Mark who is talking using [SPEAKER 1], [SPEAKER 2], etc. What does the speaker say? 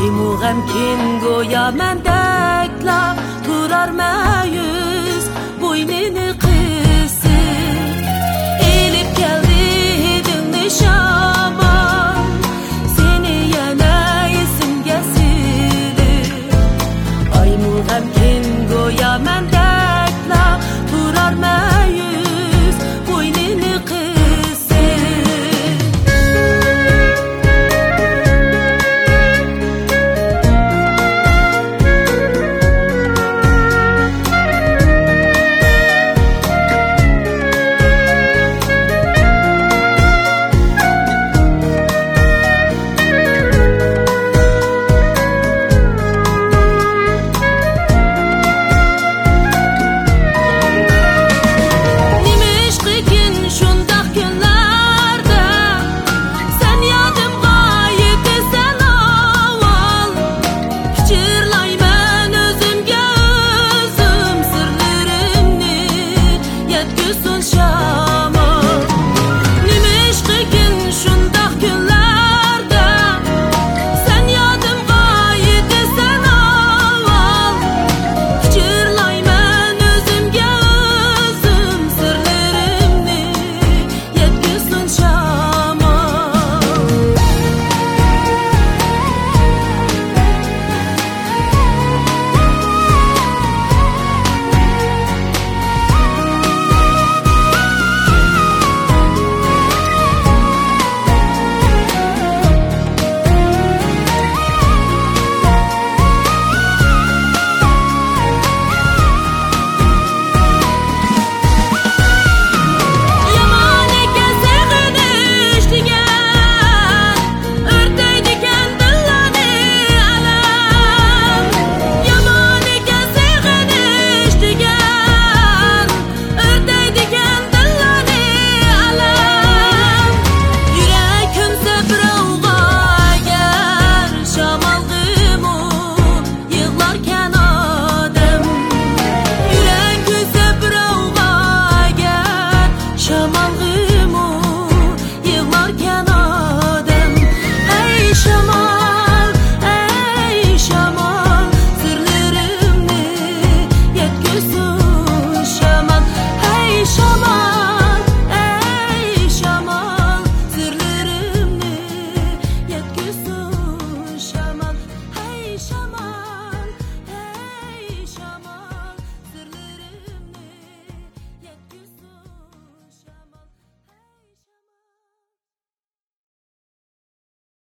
[SPEAKER 1] ای موغم کین گویا من